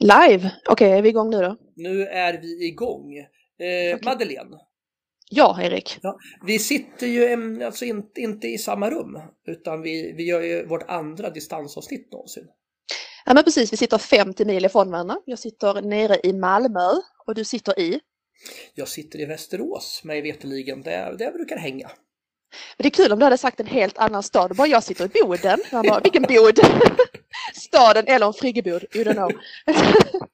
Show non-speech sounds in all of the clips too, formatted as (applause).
Live? Okej, okay, är vi igång nu då? Nu är vi igång. Eh, okay. Madeleine. Ja, Erik. Ja, vi sitter ju alltså inte, inte i samma rum, utan vi, vi gör ju vårt andra distansavsnitt någonsin. Ja, men precis. Vi sitter 50 mil ifrån varandra. Jag sitter nere i Malmö och du sitter i? Jag sitter i Västerås, mig veterligen. Där, där brukar hänga. Men det är kul om du hade sagt en helt annan stad. Bara jag sitter i Boden. Jag bara, vilken bod? (laughs) Staden eller en friggebod? You don't know. (laughs)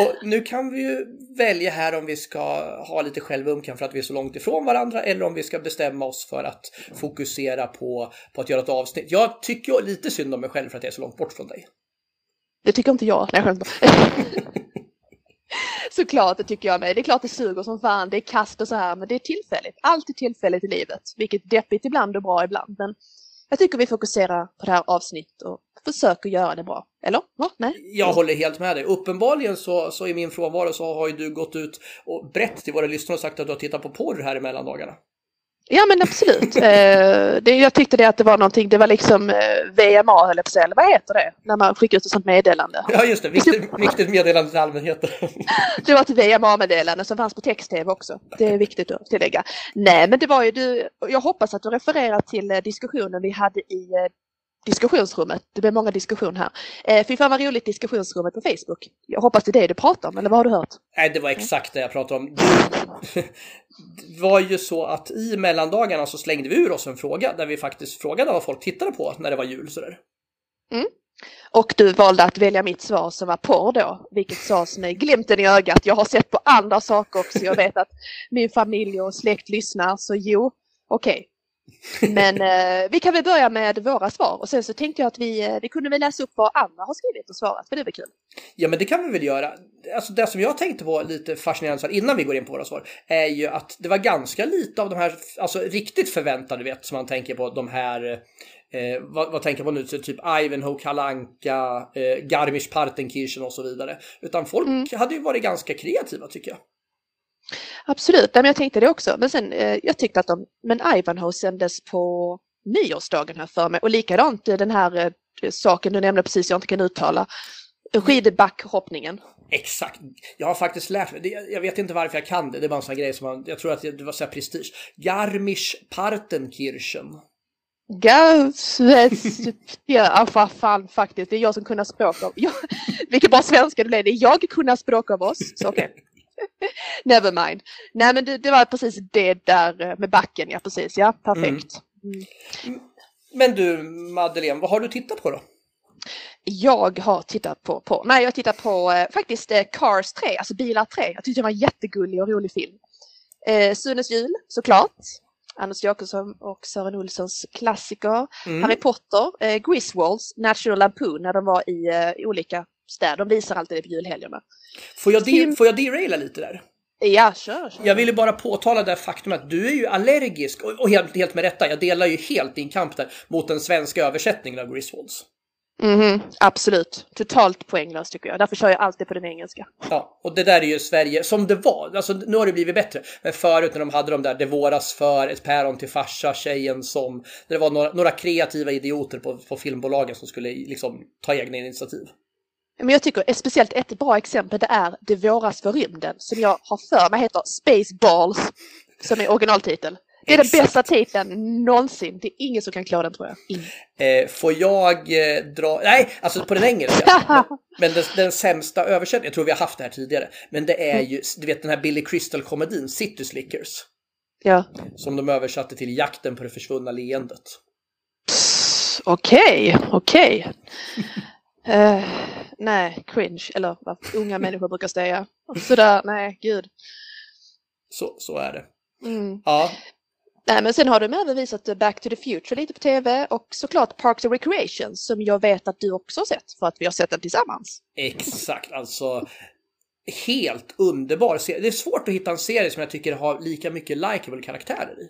Och nu kan vi ju välja här om vi ska ha lite självömkan för att vi är så långt ifrån varandra eller om vi ska bestämma oss för att fokusera på, på att göra ett avsnitt. Jag tycker lite synd om mig själv för att jag är så långt bort från dig. Det tycker inte jag. Nej, (laughs) Såklart, det tycker jag med. Det är klart det suger som fan, det är kast och så här, men det är tillfälligt. Allt är tillfälligt i livet, vilket är deppigt ibland och bra ibland. Men jag tycker vi fokuserar på det här avsnittet och försöker göra det bra. Eller? Va? Nej? Jag håller helt med dig. Uppenbarligen så, så i min frånvaro så har ju du gått ut och brett till våra lyssnare och sagt att du har tittat på porr här i mellandagarna. Ja men absolut. eh, det, jag tyckte det att det var någonting, det var liksom eh, VMA höll jag på att säga, eller vad heter det? När man skickar ut ett sånt meddelande. Ja just det, viktigt, (laughs) viktigt meddelande till allmänheten. (laughs) det var ett VMA-meddelande som fanns på text-tv också. Det är viktigt att tillägga. Nej men det var ju du, jag hoppas att du refererar till eh, diskussionen vi hade i eh, diskussionsrummet. Det blev många diskussioner här. Eh, fy fan vad roligt diskussionsrummet på Facebook. Jag hoppas det är det du pratar om, eller vad har du hört? Nej, det var exakt det jag pratade om. Det (laughs) var ju så att i mellandagarna så slängde vi ur oss en fråga där vi faktiskt frågade vad folk tittade på när det var jul. Sådär. Mm. Och du valde att välja mitt svar som var porr då, vilket sades med glimten i ögat. Jag har sett på andra saker också. Jag vet att min familj och släkt lyssnar, så jo, okej. Okay. Men eh, vi kan väl börja med våra svar och sen så tänkte jag att vi, eh, vi kunde väl läsa upp vad andra har skrivit och svarat, för det väl kul? Ja, men det kan vi väl göra. Alltså det som jag tänkte på lite fascinerande innan vi går in på våra svar är ju att det var ganska lite av de här, alltså riktigt förväntade vet som man tänker på de här Eh, vad, vad tänker man nu? Typ Ivanhoe, Kalanka, eh, Garmisch, Partenkirchen och så vidare. Utan folk mm. hade ju varit ganska kreativa tycker jag. Absolut, men jag tänkte det också. Men sen, eh, jag tyckte att de, men Ivanhoe sändes på nyårsdagen här för mig och likadant den här eh, saken du nämnde precis, jag inte kan uttala, skidbackhoppningen. Exakt. Jag har faktiskt lärt mig, jag vet inte varför jag kan det, det är bara en sån grej som man, jag tror att det var så här prestige. Garmisch Partenkirchen. (laughs) Ja, vad fan faktiskt, det är jag som kunde språk av, jag, (laughs) vilken bra svenska det blev, det är jag kunde språk av oss, så okej. Okay. (laughs) Never mind. Nej men det, det, var precis det där eh, med backen, ja precis, ja perfekt. Mm. Mm. Men du Madeleine, vad har du tittat på då? Jag har tittat på, på nej jag har tittat på eh, faktiskt eh, Cars 3, alltså Bilar 3. Jag tyckte det var en jättegullig och rolig film. Eh, Sunes jul såklart. Anders Jakobsson och Sören Olssons klassiker. Mm. Harry Potter, eh, Griswolds, National Lampoon när de var i eh, olika städer. De visar alltid det på julhelgerna. Får jag, de får jag deraila lite där? Ja, kör, kör. Jag ville bara påtala det faktum att du är ju allergisk och, och helt, helt med rätta. Jag delar ju helt din kamp där mot den svenska översättningen av Griswolds. Mm, absolut. Totalt poänglöst tycker jag. Därför kör jag alltid på den engelska. Ja, och det där är ju Sverige som det var. Alltså nu har det blivit bättre. Men förut när de hade de där Det våras för, Ett päron till farsa, Tjejen som. Det var några, några kreativa idioter på, på filmbolagen som skulle liksom ta egna initiativ. Men jag tycker speciellt ett bra exempel det är Det våras för rymden som jag har för mig heter Spaceballs som är originaltitel. Det är Exakt. den bästa titeln någonsin. Det är ingen som kan klara den tror jag. Eh, får jag eh, dra, nej alltså på den engelska. (laughs) men den, den sämsta översättningen, jag tror vi har haft det här tidigare. Men det är ju, du vet den här Billy Crystal-komedin City Slickers. Ja. Som de översatte till Jakten på det försvunna leendet. Okej, okej. Uh, (laughs) nej, cringe, eller vad unga människor brukar säga. Sådär, nej, gud. Så, så är det. Mm. Ja. Nej, men sen har de även visat Back to the Future lite på tv och såklart Parks and Recreation som jag vet att du också har sett för att vi har sett den tillsammans. Exakt, alltså helt underbar serie. Det är svårt att hitta en serie som jag tycker har lika mycket likeable karaktärer i.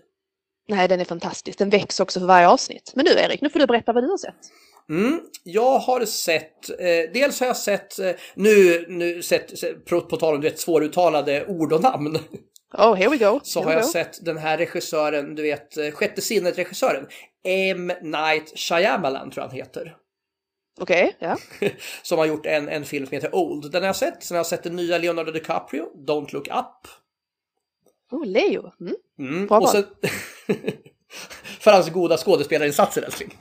Nej, den är fantastisk. Den växer också för varje avsnitt. Men nu Erik, nu får du berätta vad du har sett. Mm, jag har sett, eh, dels har jag sett, eh, nu, nu sett, på, på tal om du vet, svåruttalade ord och namn. Oh, here we go. Så here har jag sett den här regissören, du vet, eh, Sjätte sinnet-regissören. M. Night Shyamalan tror jag han heter. Okej, ja. (laughs) som har gjort en, en film som heter Old. Den har jag sett. Sen har jag sett den nya Leonardo DiCaprio, Don't Look Up. Oh, Leo. Mm. Mm. Bra Och sen... (laughs) för hans goda skådespelarinsatser älskling.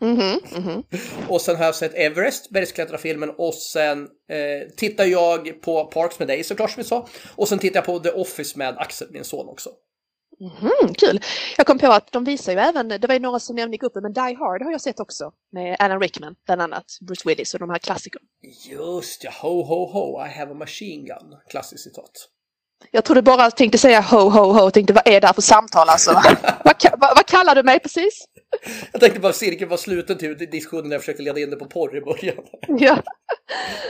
Mhm, mhm. Och sen har jag sett Everest, bergsklättrarfilmen och sen eh, tittar jag på Parks med dig såklart som vi sa. Och sen tittar jag på The Office med Axel, min son också. Mhm, kul! Jag kom på att de visar ju även, det var ju några som nämnde i gruppen, men Die Hard har jag sett också med Alan Rickman bland annat, Bruce Willis och de här klassikerna. Just ja, ho ho ho, I have a machine gun. Klassiskt citat. Jag trodde bara tänkte säga ho ho ho och tänkte vad är det här för samtal alltså? (laughs) vad, vad, vad kallar du mig precis? Jag tänkte bara cirkeln var sluten till diskussionen när jag försökte leda in det på porr i början. Ja.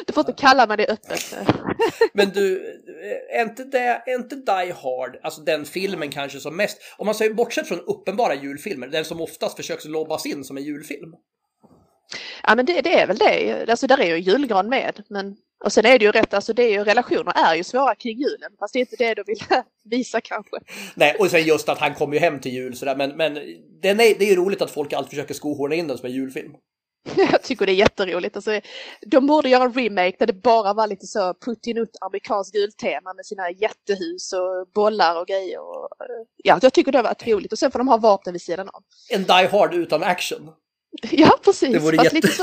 Du får inte kalla mig det öppet. Men du, är inte, det, är inte Die Hard, alltså den filmen kanske som mest, om man säger bortsett från uppenbara julfilmer, den som oftast försöks lobbas in som en julfilm? Ja men det, det är väl det. Alltså där är ju julgran med. Men, och sen är det ju rätt, alltså det är ju, relationer är ju svåra kring julen. Fast det är inte det du vill (laughs) visa kanske. Nej, och sen just att han kommer ju hem till jul sådär, men, men den är, det är ju roligt att folk alltid försöker skohorna in den som en julfilm. (laughs) Jag tycker det är jätteroligt. Alltså, de borde göra en remake där det bara var lite så puttinutt amerikanskt jultema med sina jättehus och bollar och grejer. Och, eh, ja, jag tycker det har varit roligt. Och sen får de ha vapen vid sidan av. En Die Hard utan action. (laughs) Ja, precis. Det vore Fast jätte- lite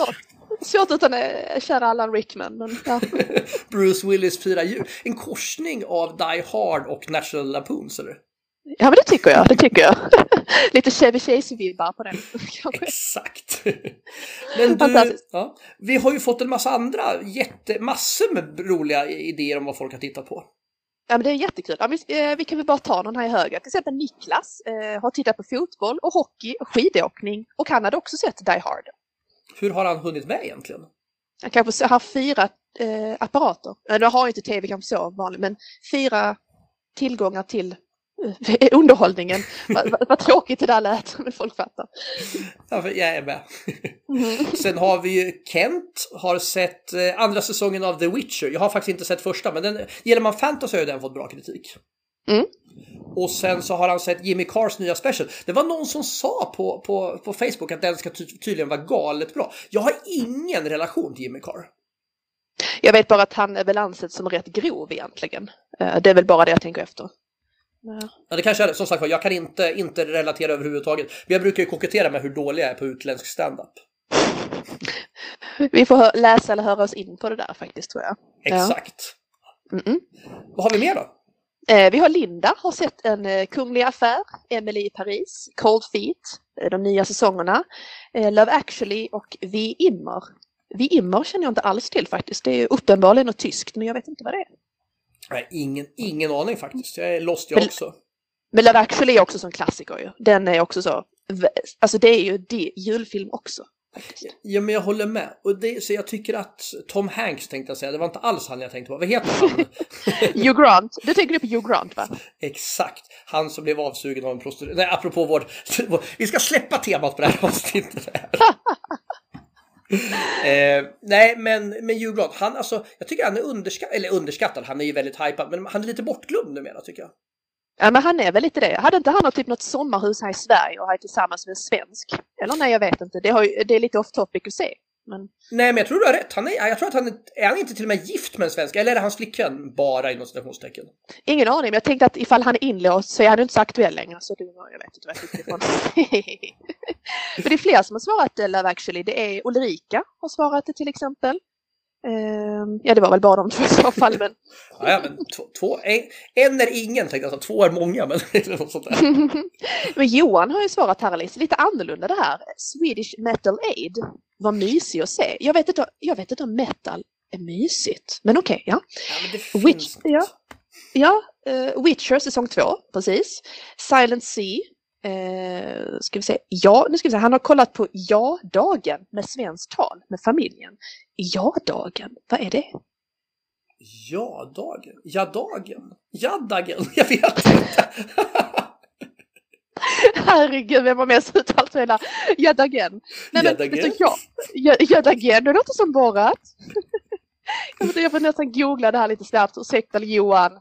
(laughs) svårt. Utan kära Allan Rickman. Men, ja. (laughs) Bruce Willis firar jul. En korsning av Die Hard och National Lampoons, eller? ja, men det tycker jag. Det tycker jag. (laughs) lite Chevy Chase-vibbar på den. Exakt. Men du, ja, vi har ju fått en massa andra, jätte, massor med roliga idéer om vad folk har tittat på. Ja, men det är jättekul. Ja, vi, eh, vi kan väl bara ta någon här i höger. Till exempel Niklas eh, har tittat på fotboll och hockey och skidåkning och han hade också sett Die Hard. Hur har han hunnit med egentligen? Han kanske har fyra eh, apparater. Nu har inte tv kanske så vanligt, men fyra tillgångar till eh, (laughs) underhållningen. Vad vad- vad tråkigt det där lät, men folk fattar. Ja, för jag är med. Sen har vi ju Kent, har sett eh, andra säsongen av The Witcher. Jag har faktiskt inte sett första, men den, gillar man fantasy har ju den fått bra kritik. Mm. Och sen så har han sett Jimmy Cars nya special. Det var någon som sa på, på, på Facebook att den ska ty tydligen vara galet bra. Jag har ingen relation till Jimmy Carr. Jag vet bara att han är väl ansedd som rätt grov egentligen. Eh, Det är väl bara det jag tänker efter. Ja. Det kanske är det. Som sagt jag kan inte, inte relatera överhuvudtaget. Men jag brukar ju kokettera med hur dålig jag är på utländsk standup. Vi får läsa eller höra oss in på det där faktiskt tror jag. Ja. Exakt. Mm-mm. Vad har vi mer då? Eh, vi har Linda, har sett en eh, kunglig affär, Emily i Paris, Cold Feet, eh, de nya säsongerna, Love actually och Vi Immer. Vi Immer känner jag inte alls till faktiskt. Det är uppenbarligen något tyskt, men jag vet inte vad det är. Nej, ingen, ingen aning faktiskt. Jag är lost jag Men- också. Men Love actually är också som klassiker ju. Den är också så, alltså det är ju det, julfilm också. Faktiskt. Ja, men jag håller med. Och det, så jag tycker att Tom Hanks tänkte jag säga, det var inte alls han jag tänkte på. Vad heter han? (laughs) Hugh Grant, du tänker på Hugh Grant va? Exakt. Han som blev avsugen av en prostituerad. Nej, apropå vår... Vi ska släppa temat på det här avsnittet. (laughs) Eh, nej, men, men Hugh Grant, han alltså, jag tycker han är underskattad, eller underskattad, han är ju väldigt hypad, men han är lite bortglömd numera tycker jag. Ja men han är väl lite det. Hade inte han något, typ något sommarhus här i Sverige och här tillsammans med en svensk? Eller nej jag vet inte, det, ju, det är lite off topic att se. Men Nej, men jag tror du har rätt. Han är, jag tror att han är, är han inte till och med gift med en svensk, eller är det hans flickvän bara inom citationstecken? ingen aning, men jag tänkte att ifall han är inlåst så är han inte så aktuell längre. Så det, jag vet inte vad jag fick ifrån. (laughs) men det är fler som har svarat eh, Love actually. Det är Ulrika har svarat det till exempel. Ehm, ja det var väl bara de två i så fall. Men (laughs) Ja, ja men två, en, en är ingen tänkte jag säga, två är många, men (laughs) eller något sånt där. (laughs) Men Johan har ju svarat här Alice, lite annorlunda det här. Swedish Metal Aid var mysig att se. Jag vet inte, jag vet inte om metal är mysigt, men okej, ja. Ja, men Which, något. ja. Ja, eh, Witcher säsong två, precis. Silent Sea. Eh, ska vi se. Ja, nu ska vi se. Han har kollat på Ja-dagen med svenskt tal med familjen. Ja-dagen, vad är det? Ja, dagen. Ja, dagen. Ja, dagen. (laughs) Jag vet inte. (laughs) Herregud, vem har mest uttalat hela Ja-dagen? Nej, men Jadagen? ja, ja, Ja-dagen, det låter som (laughs) jag, vet, jag får nästan googla det här lite snabbt. Ursäkta Johan.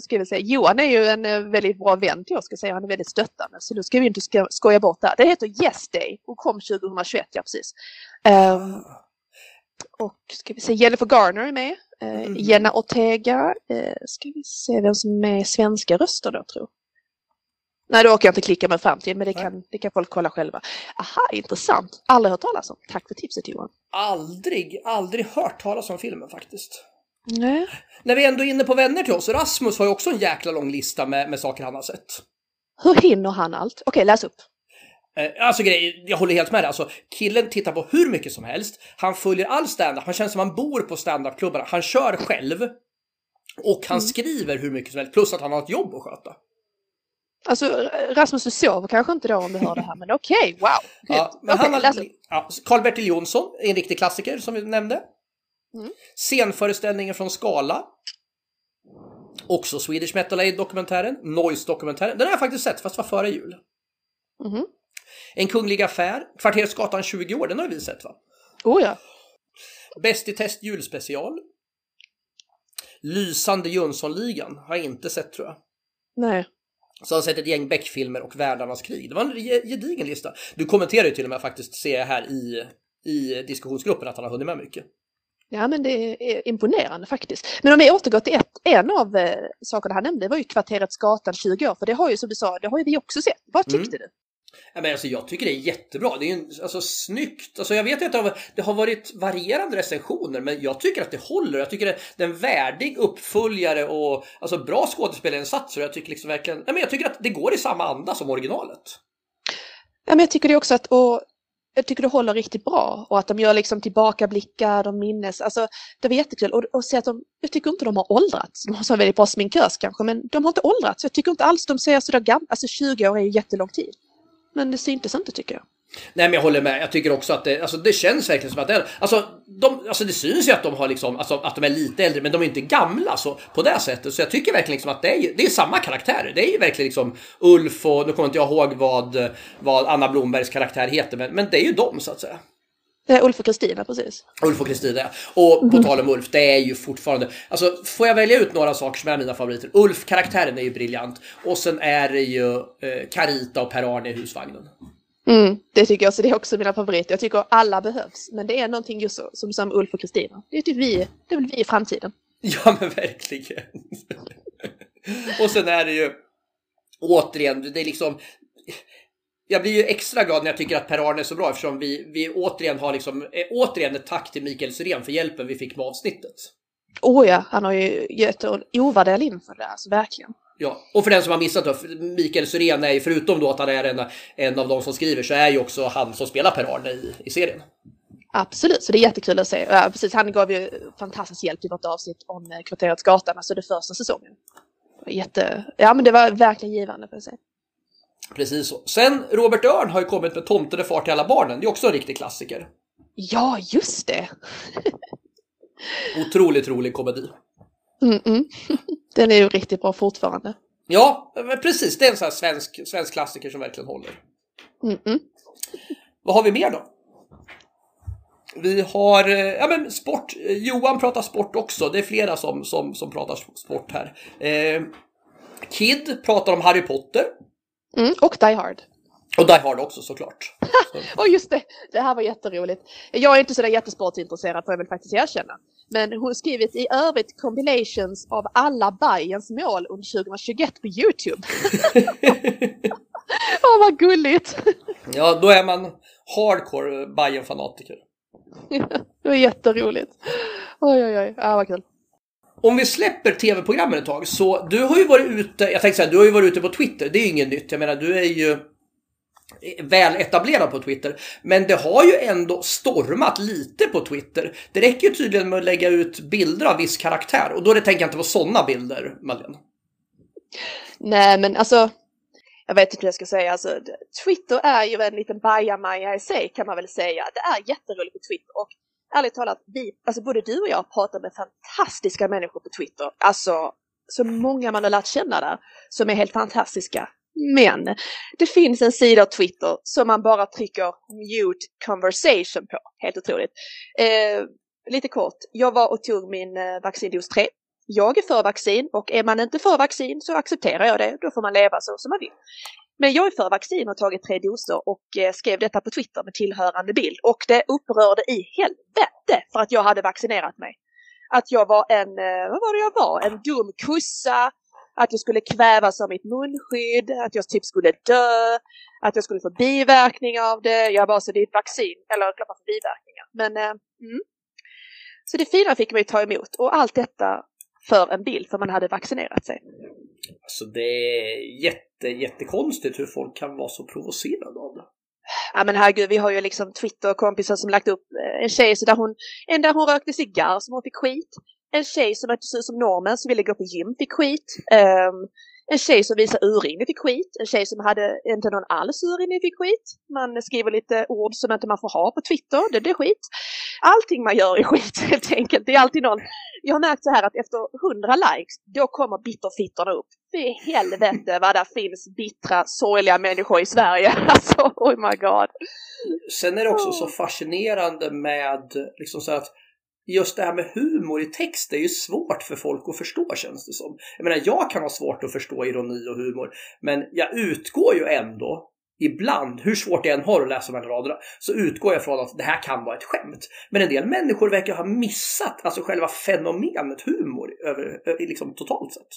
Ska vi se. Johan är ju en eh, väldigt bra vän till oss, ska säga. Han är väldigt stöttande. Så nu ska vi inte ska, skoja bort det här. Det heter Yes Day och kom 2021, ja precis. Ehm, och ska vi se, Jennifer Garner är med. Mm. Jenna Ortega. Eh, ska vi se vem som är svenska röster då tror. Nej, det orkar jag inte klicka mig fram till, men det kan, det kan folk kolla själva. Aha, intressant. Aldrig hört talas om. Tack för tipset Johan. Aldrig, aldrig hört talas om filmen faktiskt. Nej. När vi ändå är inne på vänner till oss, Rasmus har ju också en jäkla lång lista med, med saker han har sett. Hur hinner han allt? Okej, läs upp. Eh, Alltså grej, jag håller helt med dig. Alltså, killen tittar på hur mycket som helst. Han följer all standup. Han känns som han bor på standupklubbarna. Han kör själv. Och han skriver hur mycket som helst. Plus att han har ett jobb att sköta. Alltså Rasmus, du sover kanske inte då om du hör det här, men okej, wow. Ja, men Okej, han har, ja, Karl-Bertil Jonsson, en riktig klassiker som vi nämnde. Mm. Scenföreställningen från Skala. Också Swedish Metal Aid-dokumentären. Noise-dokumentären. Den har jag faktiskt sett, fast var före jul. Mhm. En kunglig affär. Kvartersgatan 20 år, den har vi sett va? Oh ja. Bäst i test julspecial. Lysande Jönssonligan har jag inte sett tror jag. Nej. Så har jag sett ett gäng Beck-filmer och Världarnas krig. Det var en ge- gedigen lista. Du kommenterar ju till och med faktiskt, ser jag här i, i diskussionsgruppen, att han har hunnit med mycket. Ja, men det är imponerande faktiskt. Men om vi återgår till ett, en av eh, sakerna han nämnde, det var ju kvarterets gatan 20 år, för det har ju som du sa, det har ju vi också sett. Vad tyckte du? Ja, men alltså, jag tycker det är jättebra. Det är ju alltså, snyggt. Alltså, jag vet att det har, varit varierande recensioner, men jag tycker att det håller. Jag tycker det, det är en värdig uppföljare och alltså, bra skådespelarinsatser. Jag tycker liksom verkligen, men jag tycker att det går i samma anda som originalet. Ja, men jag tycker det också att, och jag tycker det håller riktigt bra och att de gör liksom tillbakablickar, de minnes, alltså det var jättekul och, och se att de, jag tycker inte de har åldrats. De har så väldigt bra sminkös kanske, men de har inte åldrats. Jag tycker inte alls de ser sådär gamla, alltså 20 år är ju jättelång tid. Men det syntes inte tycker jag. Nej men jag håller med. Jag tycker också att det, alltså, det känns verkligen som att det, alltså, de, alltså det syns ju att de har liksom, alltså, att de är lite äldre men de är inte gamla så, på det sättet. Så jag tycker verkligen liksom att det är, det är samma karaktärer. Det är ju verkligen liksom Ulf och nu kommer inte jag ihåg vad, vad Anna Blombergs karaktär heter men, men det är ju de så att säga. Det är Ulf och Kristina precis. Ulf och Kristina. Och på tal om Ulf, det är ju fortfarande... Alltså, får jag välja ut några saker som är mina favoriter? Ulf-karaktären är ju briljant. Och sen är det ju eh, Carita och Per-Arne i husvagnen. Mm, det tycker jag, så det är också mina favoriter. Jag tycker alla behövs, men det är någonting just så, som, som Ulf och Kristina. Det är typ vi, det är väl vi i framtiden. Ja men verkligen. och sen är det ju återigen, det är liksom jag blir ju extra glad när jag tycker att Per-Arne är så bra eftersom vi, vi återigen har liksom, eh, återigen ett tack till Mikael Syrén för hjälpen vi fick med avsnittet. Åh ja, han har ju gett en ovärderlig info där, alltså verkligen. Ja, och för den som har missat då, Mikael Syrén är ju förutom då att han är en, en av de som skriver så är ju också han som spelar Per-Arne i, i serien. Absolut, så det är jättekul att se. Ja, precis, han gav ju fantastisk hjälp i vårt avsnitt om eh, Kvarterets Gatan, alltså det första säsongen. Jätte, ja men det var verkligen givande jag säga. Precis så. Sen Robert Örn har ju kommit med Tomten är far till alla barnen. Det är också en riktig klassiker. Ja, just det! (laughs) Otroligt rolig komedi. Mm -mm. (laughs) Den är ju riktigt bra fortfarande. Ja, precis. Det är en sån här svensk, svensk klassiker som verkligen håller. Mm. Vad har vi mer då? Vi har, eh, ja men sport. Johan pratar sport också. Det är flera som, som, som pratar sport här. Eh, Kid pratar om Harry Potter. Mm, och Die Hard. Och Die Hard också såklart. (laughs) Så. Och just det, det här var jätteroligt. Jag är inte sådär jättesportintresserad får jag väl faktiskt erkänna. Men hon har skrivit i övrigt compilations av alla Bayerns mål under 2021 på Youtube. (laughs) Åh vad gulligt! Ja, då är man hardcore bayern fanatiker (laughs) det var jätteroligt. Oj oj oj, ja vad kul. Om vi släpper tv-programmen ett tag så du har ju varit ute, jag tänkte säga, du har ju varit ute på Twitter. Det är ju inget nytt. Jag menar, du är ju väl etablerad på Twitter. Men det har ju ändå stormat lite på Twitter. Det räcker ju tydligen med att lägga ut bilder av viss karaktär och då det tänker jag inte på sådana bilder, Madeleine. Nej men alltså, jag vet inte hur jag ska säga. Alltså, Twitter är ju en liten bajamaja i sig kan man väl säga. Det är jätteroligt på Twitter och ärligt talat, vi, alltså både du och jag pratar med fantastiska människor på Twitter. Alltså så många man har lärt känna där som är helt fantastiska. Men det finns en sida av Twitter som man bara trycker mute conversation på. Helt otroligt. Eh, lite kort, jag var och tog min eh, vaccindos 3. Jag är för vaccin och är man inte för vaccin så accepterar jag det. Då får man leva så som man vill. Men jag är för vaccin och har tagit tre doser och eh, skrev detta på Twitter med tillhörande bild. Och det upprörde i helvete för att jag hade vaccinerat mig. Att jag var en, eh, vad var det jag var? En dum kussa. Att jag skulle kvävas av mitt munskydd, att jag typ skulle dö, att jag skulle få biverkningar av det. Jag bara, så det är ett vaccin, eller klart för biverkningar. Men, eh, mm. Så det fina fick man ju ta emot och allt detta för en bild för man hade vaccinerat sig. Alltså det är jätte, jättekonstigt hur folk kan vara så provocerade av det. Ja men herregud, vi har ju liksom Twitter-kompisar som lagt upp eh, en tjej så där hon, en där hon rökte cigarr som hon fick skit. En tjej som inte såg ut som normen som ville gå på gym fick skit. Um, en tjej som visar urringning fick skit. En tjej som hade inte någon alls urringning fick skit. Man skriver lite ord som inte man får ha på Twitter. Det, det är skit. Allting man gör är skit (laughs) helt enkelt. Det är alltid någon. Jag har märkt så här att efter 100 likes, då kommer bitterfittorna upp. Fy helvete vad det finns bittra, sorgliga människor i Sverige. (laughs) Alltså, oh my god. Sen är det också så fascinerande med liksom så att just det här med humor i text är ju svårt för folk att förstå känns det som. Jag menar, jag kan ha svårt att förstå ironi och humor, men jag utgår ju ändå ibland, hur svårt jag än har att läsa de här raderna, så utgår jag från att det här kan vara ett skämt. Men en del människor verkar ha missat alltså själva fenomenet humor över, eh, liksom totalt sett.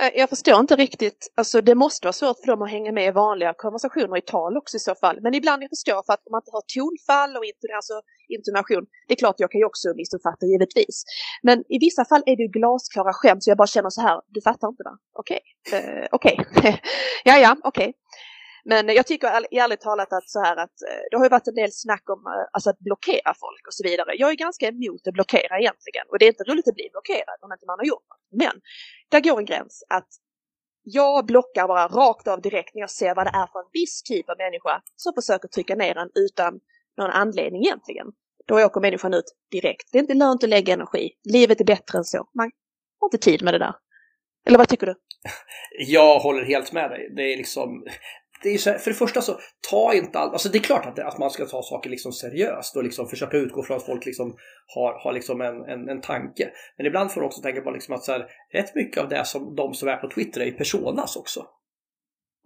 Eh, jag förstår inte riktigt, alltså det måste vara svårt för dem att hänga med i vanliga konversationer i tal också i så fall. Men ibland jag förstår för att om man inte har tonfall och alltså intonation, det är klart jag kan ju också missuppfatta givetvis. Men i vissa fall är det ju glasklara skämt så jag bara känner så här, du fattar inte va? Okej, okay. uh, okej, okay. (laughs) ja ja, okej. Okay. Men jag tycker ärligt talat att så här att eh, det har ju varit en del snack om eh, alltså, att blockera folk och så vidare. Jag är ganska emot att blockera egentligen och det är inte roligt att bli blockerad om inte man har gjort något. Men där går en gräns att jag blockar bara rakt av direkt när jag ser vad det är för en viss typ av människa som försöker trycka ner en utan någon anledning egentligen. Då åker människan ut direkt. Det är inte lönt att lägga energi. Livet är bättre än så. Man har inte tid med det där. Eller vad tycker du? Jag håller helt med dig. Det är liksom, det är så här, för det första så, ta inte allt, alltså det är klart att, att man ska ta saker liksom seriöst och liksom försöka utgå från att folk liksom har, har liksom en, en, en tanke. Men ibland får man också tänka på liksom att så här, rätt mycket av det som de som är på Twitter är personas också.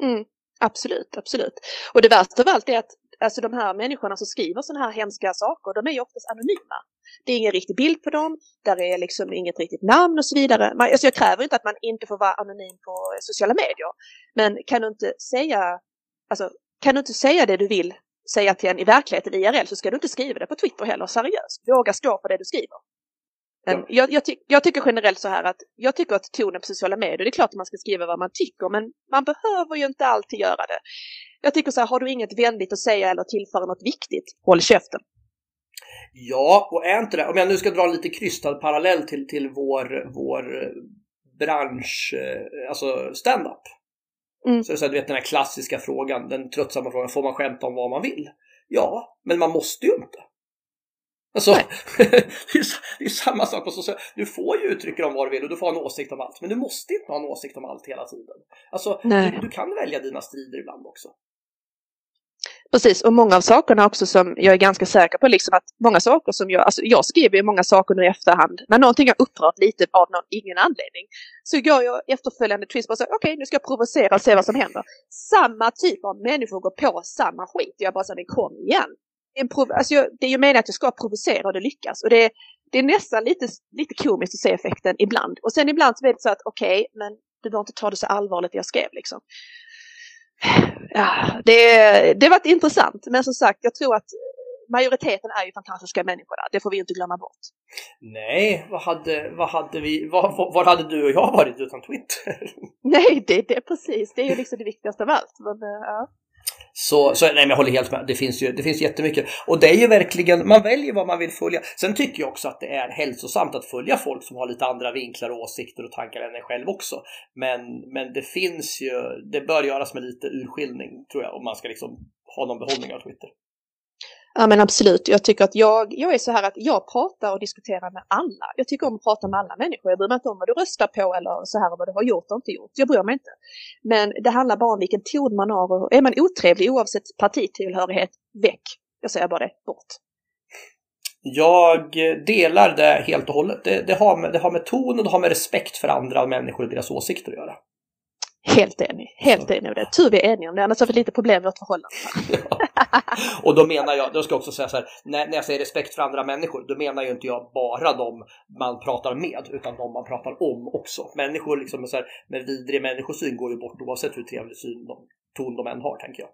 Mm, absolut, absolut. Och det värsta av allt är att alltså de här människorna som skriver sådana här hemska saker, de är ju oftast anonyma. Det är ingen riktig bild på dem, där är liksom inget riktigt namn och så vidare. Man, alltså jag kräver inte att man inte får vara anonym på sociala medier. Men kan du inte säga, alltså, kan du inte säga det du vill säga till en i verkligheten IRL så ska du inte skriva det på Twitter heller seriöst. Våga stå för det du skriver. Ja. Jag, jag, ty jag, tycker generellt så här att jag tycker att tonen på sociala medier, det är klart att man ska skriva vad man tycker men man behöver ju inte alltid göra det. Jag tycker så här, har du inget vänligt att säga eller tillföra något viktigt, håll käften. Ja, och är inte det, om jag nu ska dra en lite krystad parallell till, till vår, vår eh, bransch, eh, alltså stand-up. Mm. Så det är så här, du vet den här klassiska frågan, den tröttsamma frågan, får man skämta om vad man vill? Ja, men man måste ju inte. Alltså, (laughs) det, är, det är samma sak på sociala Du får ju uttrycka om vad du vill och du får ha en åsikt om allt, men du måste inte ha en åsikt om allt hela tiden. Alltså, du, du, kan välja dina strider ibland också. Precis, och många av sakerna också som jag är ganska säker på, liksom att många saker som jag, alltså jag skriver ju många saker nu i efterhand, när någonting har upprört lite av någon, ingen anledning, så går jag efterföljande twist och säger okej, okay, nu ska jag provocera och se vad som händer. Samma typ av människor går på samma skit, jag bara säger kom igen. Alltså jag, det är ju meningen att jag ska provocera och det lyckas. Och det, det är nästan lite, lite komiskt att se effekten ibland. Och sen ibland så är det så att okej, okay, men du behöver inte ta det så allvarligt det jag skrev liksom ja, det, det varit intressant. Men som sagt, jag tror att majoriteten är ju fantastiska människor där. Det får vi inte glömma bort. Nej, vad hade, vad hade vi, vad, vad hade du och jag varit utan Twitter? Nej, det, det är precis, det är ju liksom det viktigaste av allt. Men, ja. Så, så nej, men jag håller helt med. Det finns ju det finns jättemycket. Och det är ju verkligen, man väljer vad man vill följa. Sen tycker jag också att det är hälsosamt att följa folk som har lite andra vinklar, och åsikter och tankar än en själv också. Men, men det finns ju, det bör göras med lite urskiljning tror jag om man ska liksom ha någon behållning av Twitter. Ja men absolut, jag tycker att jag, jag är så här att jag pratar och diskuterar med alla. Jag tycker om att prata med alla människor. Jag bryr mig inte om vad du röstar på eller så här vad du har gjort och inte gjort. Jag bryr mig inte. Men det handlar bara om vilken ton man har och är man otrevlig oavsett partitillhörighet, väck. Jag säger bara det, bort. Jag delar det helt och hållet. Det, det, har med, det har med ton och det har med respekt för andra människor och deras åsikter att göra. Helt enig, helt enig om det. Tur vi är eniga om det, annars har vi lite problem med vårt förhållande. Ja. (laughs) Och då menar jag, då ska jag också säga så här, när, när jag säger respekt för andra människor, då menar ju inte jag bara de man pratar med, utan de man pratar om också. Människor liksom med, så här, med vidrig människosyn går ju bort oavsett hur trevlig syn de, ton de än har, tänker jag.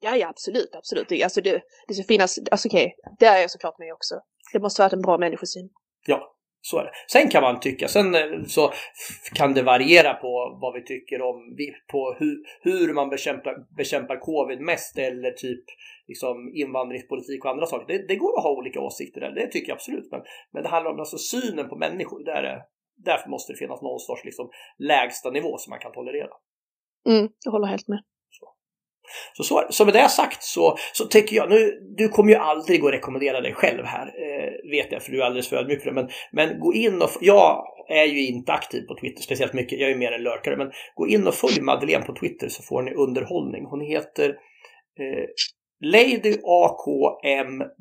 Ja, ja, absolut, absolut. Alltså det, det ska finnas, alltså okej, okay, det är jag såklart med också. Det måste vara en bra människosyn. Ja, så är det. Sen kan man tycka, sen eh, så kan det variera på vad vi tycker om, på hur, hur man bekämpar, bekämpar covid mest eller typ liksom invandringspolitik och andra saker. Det, det, går att ha olika åsikter där, det tycker jag absolut. Men, men det handlar om alltså synen på människor. Där är, därför måste det finnas någon sorts liksom lägsta nivå som man kan tolerera. Mm, jag håller helt med. Så, så, så med det sagt så, så tycker jag, nu, du kommer ju aldrig att rekommendera dig själv här, eh, vet jag, för du är alldeles för ödmjuk för det. Men, men gå in och, jag är ju inte aktiv på Twitter speciellt mycket, jag är mer en lurkare. Men gå in och följ Madeleine på Twitter så får ni underhållning. Hon heter eh, Lady AKMWH.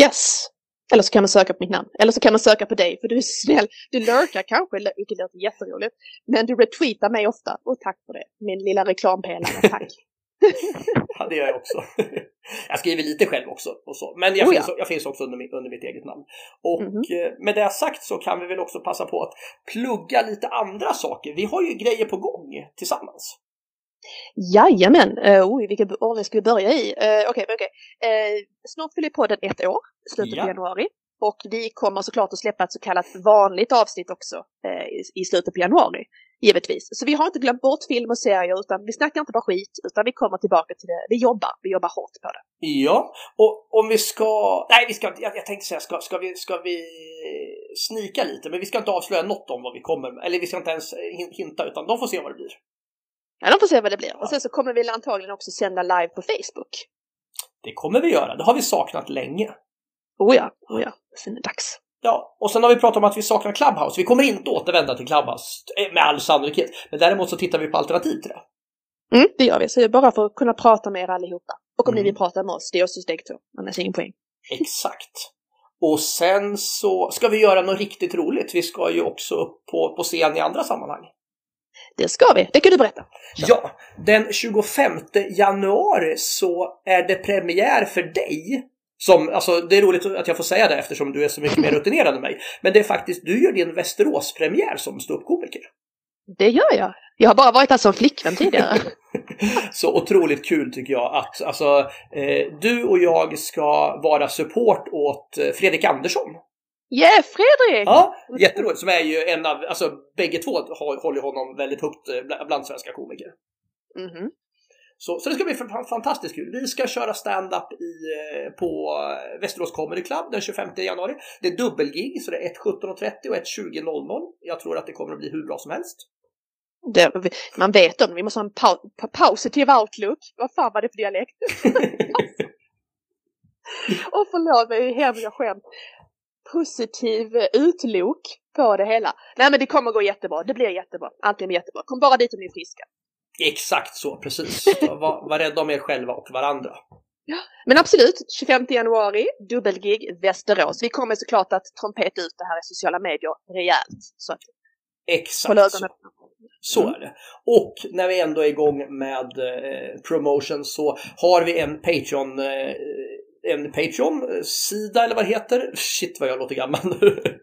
Yes! Eller så kan man söka på mitt namn. Eller så kan man söka på dig, för du är snäll. Du lurkar kanske, vilket låter jätteroligt. Men du retweetar mig ofta. Och tack för det, min lilla reklampelare. Tack! (laughs) (laughs) gör jag också. (laughs) jag skriver lite själv också. Och så. Men jag, oh, finns, ja. jag finns också under, mitt, under mitt eget namn. Och mm -hmm. med det sagt så kan vi väl också passa på att plugga lite andra saker. Vi har ju grejer på gång tillsammans. Jajamän! Uh, oj, vilken ordning ska vi börja i? Uh, okej. Okay, okay. uh, snart fyller podden ett år, slutet ja. januari. Och vi kommer såklart att släppa ett så kallat vanligt avsnitt också uh, i, i, slutet på januari, givetvis. Så vi har inte glömt bort film och serier, utan vi snackar inte bara skit, utan vi kommer tillbaka till det. Vi jobbar, vi jobbar hårt på det. Ja, och om vi ska... Nej, vi ska jag, jag tänkte säga, ska, ska, vi, ska vi snika lite, men vi ska inte avslöja något om vad vi kommer Eller vi ska inte ens hinta, utan de får se vad det blir. Ja, de får se vad det blir. Och sen så kommer vi antagligen också sända live på Facebook. Det kommer vi göra. Det har vi saknat länge. Oh ja, oh ja. Sen är det dags. Ja, och sen har vi pratat om att vi saknar Clubhouse. Vi kommer inte återvända till Clubhouse eh, med all sannolikhet. Men däremot så tittar vi på alternativ till det. Mm, det gör vi. Så det är bara för att kunna prata med er allihopa. Och om mm. ni vill prata med oss, det är också steg två. Annars ingen poäng. Exakt. Och sen så ska vi göra något riktigt roligt. Vi ska ju också upp på, på scen i andra sammanhang. Det ska vi, det kan du berätta. Ja, den 25 januari så är det premiär för dig. Som, alltså, det är roligt att jag får säga det eftersom du är så mycket mer (laughs) rutinerad än mig. Men det är faktiskt, du gör din Västerås-premiär som ståuppkomiker. Det gör jag. Jag har bara varit här som flickvän tidigare. (laughs) så otroligt kul tycker jag att alltså, eh, du och jag ska vara support åt eh, Fredrik Andersson. Yeah, Fredrik! Ja, jätteroligt. Som är ju en av, alltså bägge två håller honom väldigt högt eh, bland svenska komiker. Mm -hmm. Så, så det ska bli fantastiskt kul. Vi ska köra stand-up eh, på Västerås Comedy Club den 25 januari. Det är dubbelgig, så det är ett 17.30 och ett 20.00. Jag tror att det kommer att bli hur bra som helst. Det, man vet om vi måste ha en pa positiv outlook. Vad fan var det för dialekt? (laughs) Och förlåt mig, hemska skämt positiv utlok på det hela. Nej men det kommer gå jättebra, det blir jättebra. Allting blir jättebra. Kom bara dit om ni är friska. Exakt så, precis. (laughs) var, var rädda om er själva och varandra. Ja, men absolut, 25 januari, dubbelgig Västerås. Vi kommer såklart att trumpeta ut det här i sociala medier rejält. Så att Exakt så. Så är det. Och när vi ändå är igång med eh, promotion så har vi en Patreon eh, en Patreon-sida eller vad det heter. Shit vad jag låter gammal nu. (laughs)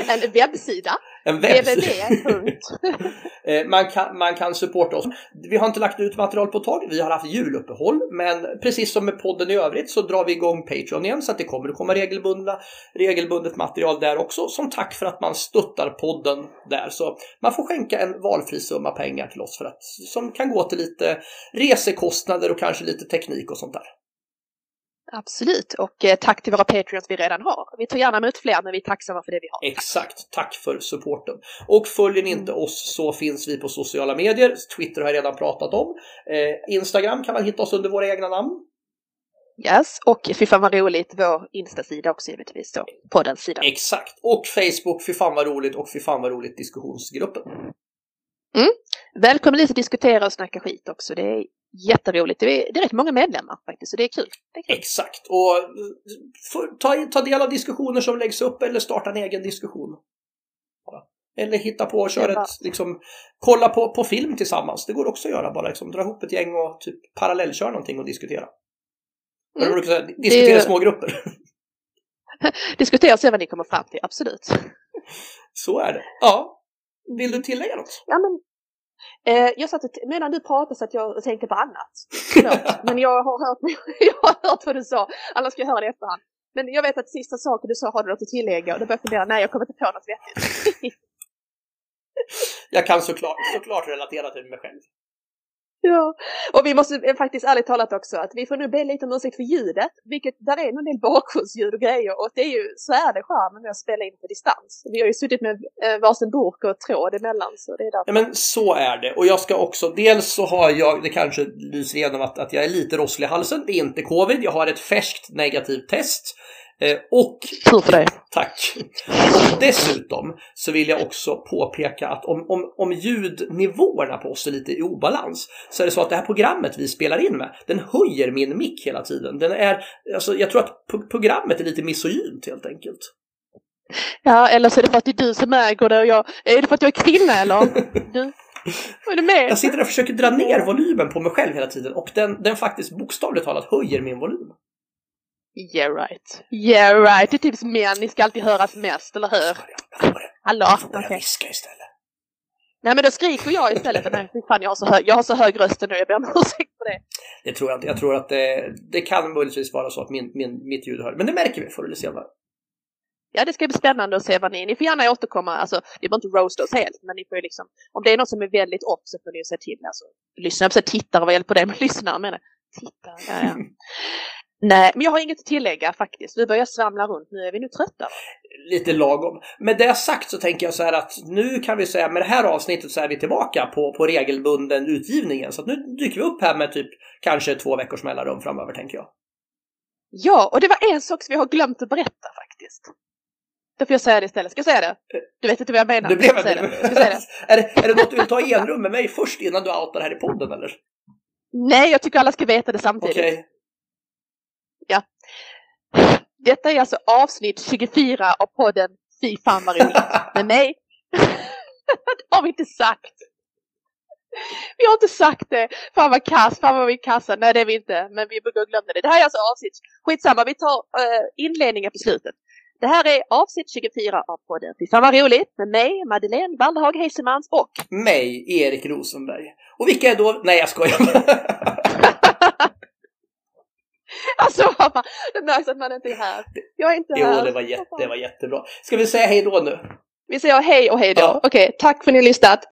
en webbsida. En webbsida. (laughs) Eh, man, kan, man kan supporta oss. Vi har inte lagt ut material på ett tag. Vi har haft juluppehåll. Men precis som med podden i övrigt så drar vi igång Patreon igen så att det kommer att komma regelbundna, regelbundet material där också. Som tack för att man stöttar podden där. Så man får skänka en valfri summa pengar till oss för att, som kan gå till lite resekostnader och kanske lite teknik och sånt där. Absolut, och eh, tack till våra Patreons vi redan har. Vi tar gärna emot fler, men vi är tacksamma för det vi har. Exakt, tack för supporten. Och följer ni inte mm. oss så finns vi på sociala medier. Twitter har jag redan pratat om. Eh, Instagram kan man hitta oss under våra egna namn. Yes, och fy fan vad roligt, vår Insta-sida också givetvis då, på den sidan. Exakt, och Facebook, fy fan vad roligt och fy fan vad roligt diskussionsgruppen. Mm. Välkommen dit och diskutera och snacka skit också. Det är jätteroligt. Det är, det är rätt många medlemmar faktiskt, så det är kul. Det är kul. Exakt, och ta, ta del av diskussioner som läggs upp eller starta en egen diskussion. Eller hitta på och köra ett, liksom, kolla på, på film tillsammans. Det går också att göra bara liksom, dra ihop ett gäng och typ parallellköra någonting och diskutera. Mm. Brukar säga, diskutera i små grupper. (laughs) diskutera och se vad ni kommer fram till, absolut. Så är det. Ja. Vill du tillägga något? Ja, men Eh, jag satt medan du pratade så att jag tänkte på annat. (laughs) Men jag har, hört, (laughs) jag har hört vad du sa, annars ska jag höra det i efterhand. Men jag vet att sista saken du sa har du något att tillägga och då börjar jag fundera, nej jag kommer inte på något vettigt. (laughs) jag kan såklart, såklart relatera till mig själv. (laughs) Ja, och vi måste eh, faktiskt ärligt talat också att vi får nu be lite om ursäkt för ljudet, vilket där är en del bakgrundsljud och grejer och det är ju så är det charmen med att spela in på distans. Vi har ju suttit med eh, varsin burk och tråd emellan så det är därför. Ja men så är det. Och jag ska också, dels så har jag, det kanske lyser igenom att, att jag är lite rosslig i halsen, det är inte covid, jag har ett färskt negativt test och, Tur för dig. Tack. Och dessutom så vill jag också påpeka att om, om, om ljudnivåerna på oss är lite i obalans så är det så att det här programmet vi spelar in med, den höjer min mick hela tiden. Den är, alltså, jag tror att programmet är lite misogynt helt enkelt. Ja, eller så är det för att det är du som äger det och jag... Är det för att jag är kvinna eller? Du? Vad är det med? Jag sitter och försöker dra ner volymen på mig själv hela tiden och den, den faktiskt bokstavligt talat höjer min volym. Yeah right. Yeah right. Det är typ som män, ni ska alltid höras mest, eller hur? Hallå? Okay. viska istället. Nej men då skriker jag istället. Nej, fan, jag, har så hög, jag har så hög röst nu, jag ber om ursäkt för det. Det tror jag inte. Jag tror att det, det kan möjligtvis vara så att min, min, mitt ljud hör. Men det märker vi förr eller senare. Ja, det ska bli spännande att se vad ni... Ni får gärna återkomma, alltså, ni behöver inte roasta oss helt, men ni får ju liksom... Om det är något som är väldigt upp så får ni ju se till, alltså, lyssna, jag tittare, vad hjälper det med lyssnare menar Tittare, ja, ja. (laughs) Nej, men jag har inget att tillägga faktiskt. Vi börjar svamla runt. Nu är vi nu trötta. Lite lagom. Med det sagt så tänker jag så här att nu kan vi säga med det här avsnittet så är vi tillbaka på, på regelbunden utgivningen. Så nu dyker vi upp här med typ kanske två veckors mellanrum framöver tänker jag. Ja, och det var en sak som vi har glömt att berätta faktiskt. Då får jag säga det istället. Ska jag säga det? Du vet inte vad jag menar. Du blev, jag säga det. Ska säga det? är, det, är det något du vill ta i en rum med mig först innan du outar här i podden eller? Nej, jag tycker alla ska veta det samtidigt. Okay. Detta är alltså avsnitt 24 av podden Fy fan vad roligt (laughs) med mig. (laughs) det har vi inte sagt. Vi har inte sagt det. Fan vad kass, fan vad vi kassa. Nej det är vi inte, men vi brukar glömma det. Det här är alltså avsnitt, skitsamma, vi tar uh, inledningen på slutet. Det här är avsnitt 24 av podden Fy fan vad roligt med mig, Madeleine Wallhag Heisemans och mig, Erik Rosenberg. Och vilka är då... Nej jag skojar. (laughs) (laughs) Alltså det märks att man inte är här. Jag är inte jo, här. Jo, det var, jätte, det var jättebra. Ska vi säga hej då nu? Vi säger hej och hej då. Ja. Okej, tack för att ni lyssnat.